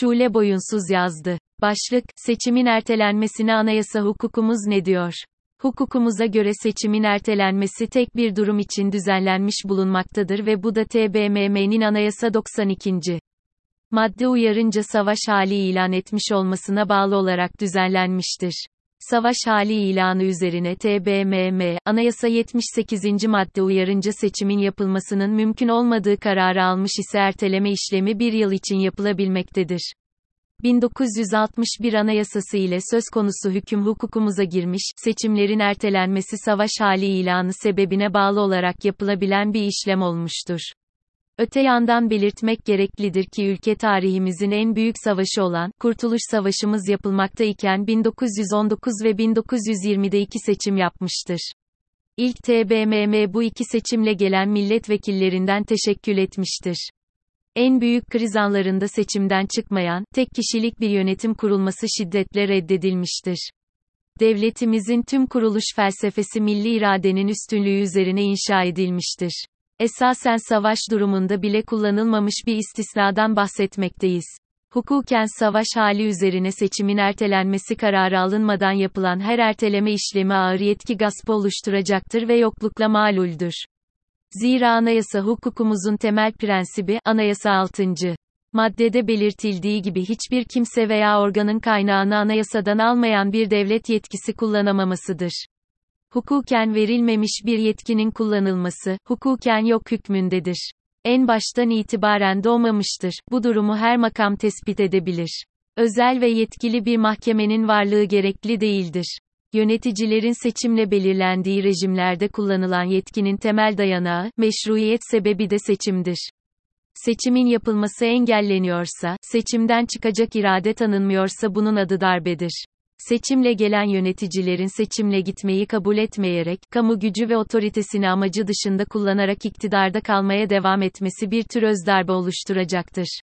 Şule Boyunsuz yazdı. Başlık, seçimin ertelenmesine anayasa hukukumuz ne diyor? Hukukumuza göre seçimin ertelenmesi tek bir durum için düzenlenmiş bulunmaktadır ve bu da TBMM'nin Anayasa 92. madde uyarınca savaş hali ilan etmiş olmasına bağlı olarak düzenlenmiştir. Savaş hali ilanı üzerine TBMM, Anayasa 78. madde uyarınca seçimin yapılmasının mümkün olmadığı kararı almış ise erteleme işlemi bir yıl için yapılabilmektedir. 1961 Anayasası ile söz konusu hüküm hukukumuza girmiş, seçimlerin ertelenmesi savaş hali ilanı sebebine bağlı olarak yapılabilen bir işlem olmuştur. Öte yandan belirtmek gereklidir ki ülke tarihimizin en büyük savaşı olan, Kurtuluş Savaşımız yapılmakta iken 1919 ve 1920'de iki seçim yapmıştır. İlk TBMM bu iki seçimle gelen milletvekillerinden teşekkül etmiştir. En büyük kriz anlarında seçimden çıkmayan, tek kişilik bir yönetim kurulması şiddetle reddedilmiştir. Devletimizin tüm kuruluş felsefesi milli iradenin üstünlüğü üzerine inşa edilmiştir. Esasen savaş durumunda bile kullanılmamış bir istisnadan bahsetmekteyiz. Hukuken savaş hali üzerine seçimin ertelenmesi kararı alınmadan yapılan her erteleme işlemi ağır yetki gaspı oluşturacaktır ve yoklukla maluldür. Zira anayasa hukukumuzun temel prensibi, anayasa 6. Maddede belirtildiği gibi hiçbir kimse veya organın kaynağını anayasadan almayan bir devlet yetkisi kullanamamasıdır. Hukuken verilmemiş bir yetkinin kullanılması, hukuken yok hükmündedir. En baştan itibaren doğmamıştır. Bu durumu her makam tespit edebilir. Özel ve yetkili bir mahkemenin varlığı gerekli değildir. Yöneticilerin seçimle belirlendiği rejimlerde kullanılan yetkinin temel dayanağı, meşruiyet sebebi de seçimdir. Seçimin yapılması engelleniyorsa, seçimden çıkacak irade tanınmıyorsa bunun adı darbedir. Seçimle gelen yöneticilerin seçimle gitmeyi kabul etmeyerek, kamu gücü ve otoritesini amacı dışında kullanarak iktidarda kalmaya devam etmesi bir tür özdarbe oluşturacaktır.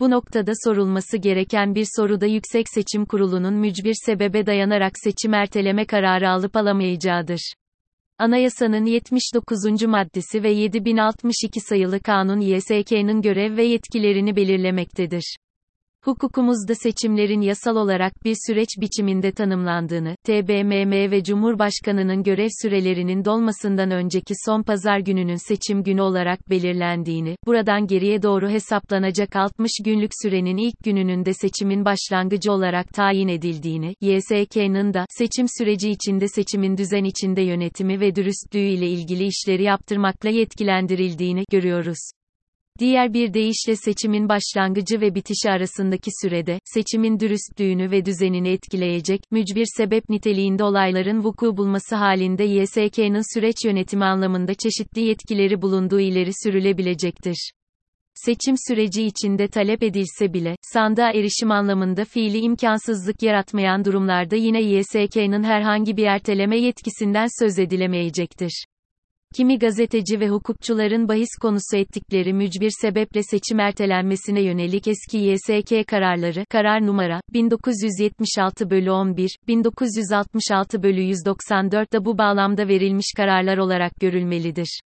Bu noktada sorulması gereken bir soru da Yüksek Seçim Kurulu'nun mücbir sebebe dayanarak seçim erteleme kararı alıp alamayacağıdır. Anayasanın 79. maddesi ve 7062 sayılı kanun YSK'nın görev ve yetkilerini belirlemektedir. Hukukumuzda seçimlerin yasal olarak bir süreç biçiminde tanımlandığını, TBMM ve Cumhurbaşkanının görev sürelerinin dolmasından önceki son pazar gününün seçim günü olarak belirlendiğini, buradan geriye doğru hesaplanacak 60 günlük sürenin ilk gününün de seçimin başlangıcı olarak tayin edildiğini, YSK'nın da, seçim süreci içinde seçimin düzen içinde yönetimi ve dürüstlüğü ile ilgili işleri yaptırmakla yetkilendirildiğini görüyoruz. Diğer bir deyişle seçimin başlangıcı ve bitişi arasındaki sürede, seçimin dürüstlüğünü ve düzenini etkileyecek, mücbir sebep niteliğinde olayların vuku bulması halinde YSK'nın süreç yönetimi anlamında çeşitli yetkileri bulunduğu ileri sürülebilecektir. Seçim süreci içinde talep edilse bile, sandığa erişim anlamında fiili imkansızlık yaratmayan durumlarda yine YSK'nın herhangi bir erteleme yetkisinden söz edilemeyecektir. Kimi gazeteci ve hukukçuların bahis konusu ettikleri mücbir sebeple seçim ertelenmesine yönelik eski YSK kararları, karar numara, 1976 bölü 11, 1966 bölü 194 da bu bağlamda verilmiş kararlar olarak görülmelidir.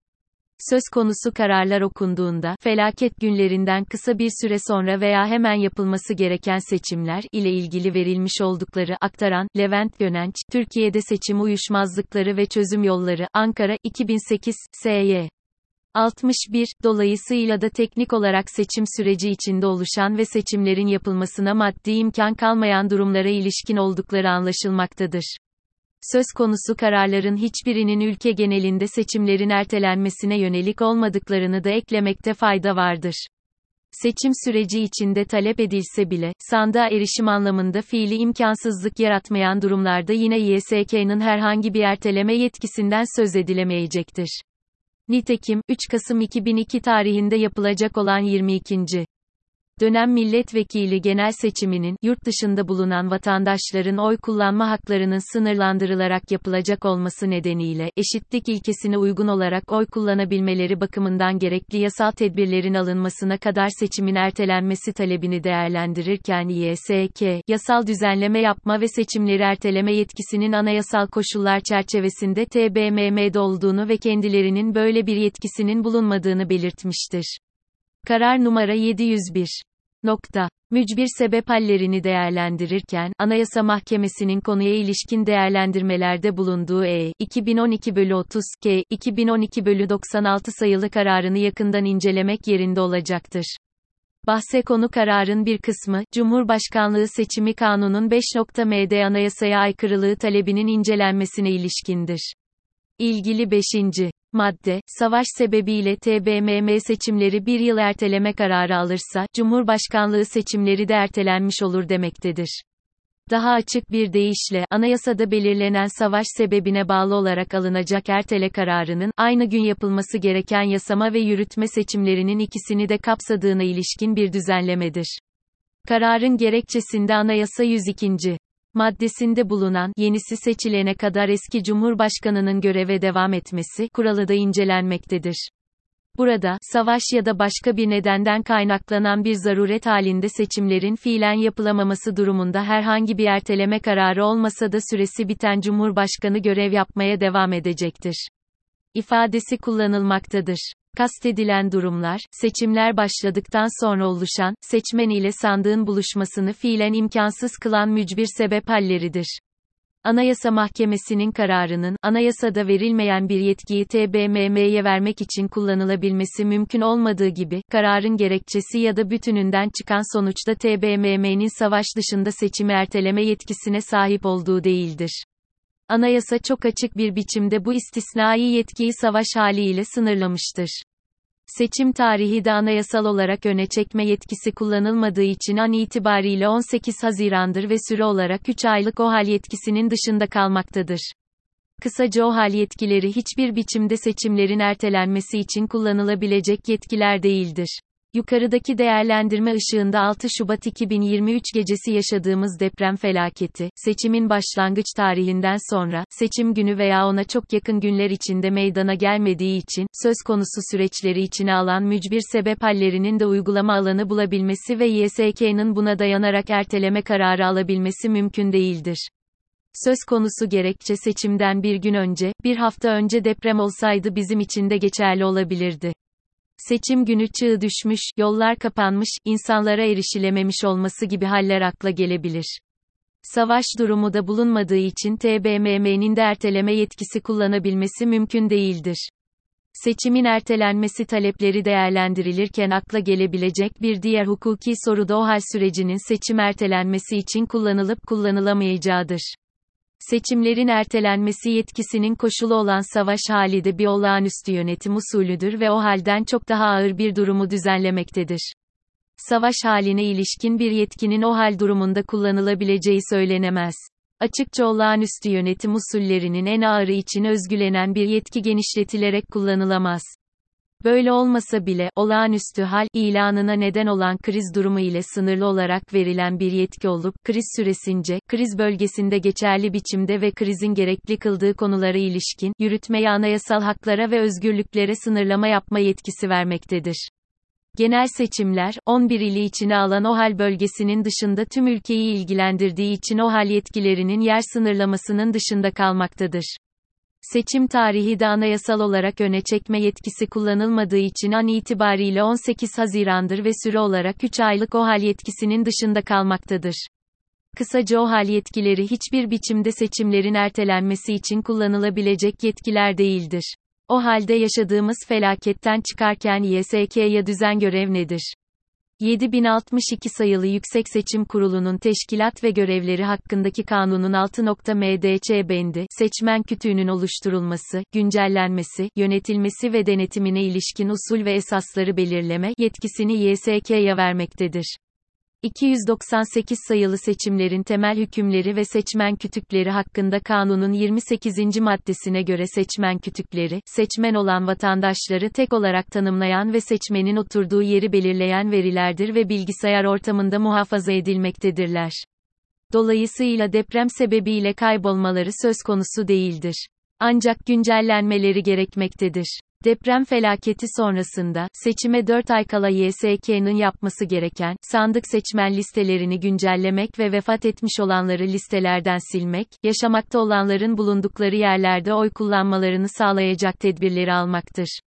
Söz konusu kararlar okunduğunda, felaket günlerinden kısa bir süre sonra veya hemen yapılması gereken seçimler ile ilgili verilmiş oldukları aktaran, Levent Gönenç, Türkiye'de seçim uyuşmazlıkları ve çözüm yolları, Ankara, 2008, S.Y. 61, dolayısıyla da teknik olarak seçim süreci içinde oluşan ve seçimlerin yapılmasına maddi imkan kalmayan durumlara ilişkin oldukları anlaşılmaktadır söz konusu kararların hiçbirinin ülke genelinde seçimlerin ertelenmesine yönelik olmadıklarını da eklemekte fayda vardır. Seçim süreci içinde talep edilse bile, sandığa erişim anlamında fiili imkansızlık yaratmayan durumlarda yine YSK'nın herhangi bir erteleme yetkisinden söz edilemeyecektir. Nitekim, 3 Kasım 2002 tarihinde yapılacak olan 22 dönem milletvekili genel seçiminin, yurt dışında bulunan vatandaşların oy kullanma haklarının sınırlandırılarak yapılacak olması nedeniyle, eşitlik ilkesine uygun olarak oy kullanabilmeleri bakımından gerekli yasal tedbirlerin alınmasına kadar seçimin ertelenmesi talebini değerlendirirken YSK, yasal düzenleme yapma ve seçimleri erteleme yetkisinin anayasal koşullar çerçevesinde TBMM'de olduğunu ve kendilerinin böyle bir yetkisinin bulunmadığını belirtmiştir. Karar numara 701 Nokta. Mücbir sebep hallerini değerlendirirken, Anayasa Mahkemesi'nin konuya ilişkin değerlendirmelerde bulunduğu E. 2012 bölü 30 K. 2012 bölü 96 sayılı kararını yakından incelemek yerinde olacaktır. Bahse konu kararın bir kısmı, Cumhurbaşkanlığı Seçimi Kanunun 5.m'de anayasaya aykırılığı talebinin incelenmesine ilişkindir. İlgili 5. Madde, savaş sebebiyle TBMM seçimleri bir yıl erteleme kararı alırsa, Cumhurbaşkanlığı seçimleri de ertelenmiş olur demektedir. Daha açık bir deyişle, anayasada belirlenen savaş sebebine bağlı olarak alınacak ertele kararının, aynı gün yapılması gereken yasama ve yürütme seçimlerinin ikisini de kapsadığına ilişkin bir düzenlemedir. Kararın gerekçesinde Anayasa 102 maddesinde bulunan, yenisi seçilene kadar eski Cumhurbaşkanının göreve devam etmesi, kuralı da incelenmektedir. Burada, savaş ya da başka bir nedenden kaynaklanan bir zaruret halinde seçimlerin fiilen yapılamaması durumunda herhangi bir erteleme kararı olmasa da süresi biten Cumhurbaşkanı görev yapmaya devam edecektir. ifadesi kullanılmaktadır. Kastedilen durumlar, seçimler başladıktan sonra oluşan, seçmen ile sandığın buluşmasını fiilen imkansız kılan mücbir sebep halleridir. Anayasa Mahkemesi'nin kararının, anayasada verilmeyen bir yetkiyi TBMM'ye vermek için kullanılabilmesi mümkün olmadığı gibi, kararın gerekçesi ya da bütününden çıkan sonuçta TBMM'nin savaş dışında seçimi erteleme yetkisine sahip olduğu değildir. Anayasa çok açık bir biçimde bu istisnai yetkiyi savaş haliyle sınırlamıştır. Seçim tarihi de anayasal olarak öne çekme yetkisi kullanılmadığı için an itibariyle 18 Haziran'dır ve süre olarak 3 aylık OHAL yetkisinin dışında kalmaktadır. Kısaca OHAL yetkileri hiçbir biçimde seçimlerin ertelenmesi için kullanılabilecek yetkiler değildir. Yukarıdaki değerlendirme ışığında 6 Şubat 2023 gecesi yaşadığımız deprem felaketi, seçimin başlangıç tarihinden sonra, seçim günü veya ona çok yakın günler içinde meydana gelmediği için, söz konusu süreçleri içine alan mücbir sebep hallerinin de uygulama alanı bulabilmesi ve YSK'nın buna dayanarak erteleme kararı alabilmesi mümkün değildir. Söz konusu gerekçe seçimden bir gün önce, bir hafta önce deprem olsaydı bizim için de geçerli olabilirdi. Seçim günü çığ düşmüş, yollar kapanmış, insanlara erişilememiş olması gibi haller akla gelebilir. Savaş durumu da bulunmadığı için TBMM'nin de erteleme yetkisi kullanabilmesi mümkün değildir. Seçimin ertelenmesi talepleri değerlendirilirken akla gelebilecek bir diğer hukuki soru da o hal sürecinin seçim ertelenmesi için kullanılıp kullanılamayacağıdır. Seçimlerin ertelenmesi yetkisinin koşulu olan savaş hali de bir olağanüstü yönetim usulüdür ve o halden çok daha ağır bir durumu düzenlemektedir. Savaş haline ilişkin bir yetkinin o hal durumunda kullanılabileceği söylenemez. Açıkça olağanüstü yönetim usullerinin en ağırı için özgülenen bir yetki genişletilerek kullanılamaz. Böyle olmasa bile, olağanüstü hal, ilanına neden olan kriz durumu ile sınırlı olarak verilen bir yetki olup, kriz süresince, kriz bölgesinde geçerli biçimde ve krizin gerekli kıldığı konulara ilişkin, yürütmeye anayasal haklara ve özgürlüklere sınırlama yapma yetkisi vermektedir. Genel seçimler, 11 ili içine alan OHAL bölgesinin dışında tüm ülkeyi ilgilendirdiği için OHAL yetkilerinin yer sınırlamasının dışında kalmaktadır. Seçim tarihi de anayasal olarak öne çekme yetkisi kullanılmadığı için an itibariyle 18 Haziran'dır ve süre olarak 3 aylık OHAL yetkisinin dışında kalmaktadır. Kısaca OHAL yetkileri hiçbir biçimde seçimlerin ertelenmesi için kullanılabilecek yetkiler değildir. O halde yaşadığımız felaketten çıkarken YSK'ya düzen görev nedir? 7062 sayılı Yüksek Seçim Kurulu'nun teşkilat ve görevleri hakkındaki kanunun 6.mdç bendi, seçmen kütüğünün oluşturulması, güncellenmesi, yönetilmesi ve denetimine ilişkin usul ve esasları belirleme yetkisini YSK'ya vermektedir. 298 sayılı seçimlerin temel hükümleri ve seçmen kütükleri hakkında kanunun 28. maddesine göre seçmen kütükleri, seçmen olan vatandaşları tek olarak tanımlayan ve seçmenin oturduğu yeri belirleyen verilerdir ve bilgisayar ortamında muhafaza edilmektedirler. Dolayısıyla deprem sebebiyle kaybolmaları söz konusu değildir. Ancak güncellenmeleri gerekmektedir. Deprem felaketi sonrasında, seçime 4 ay kala YSK'nın yapması gereken, sandık seçmen listelerini güncellemek ve vefat etmiş olanları listelerden silmek, yaşamakta olanların bulundukları yerlerde oy kullanmalarını sağlayacak tedbirleri almaktır.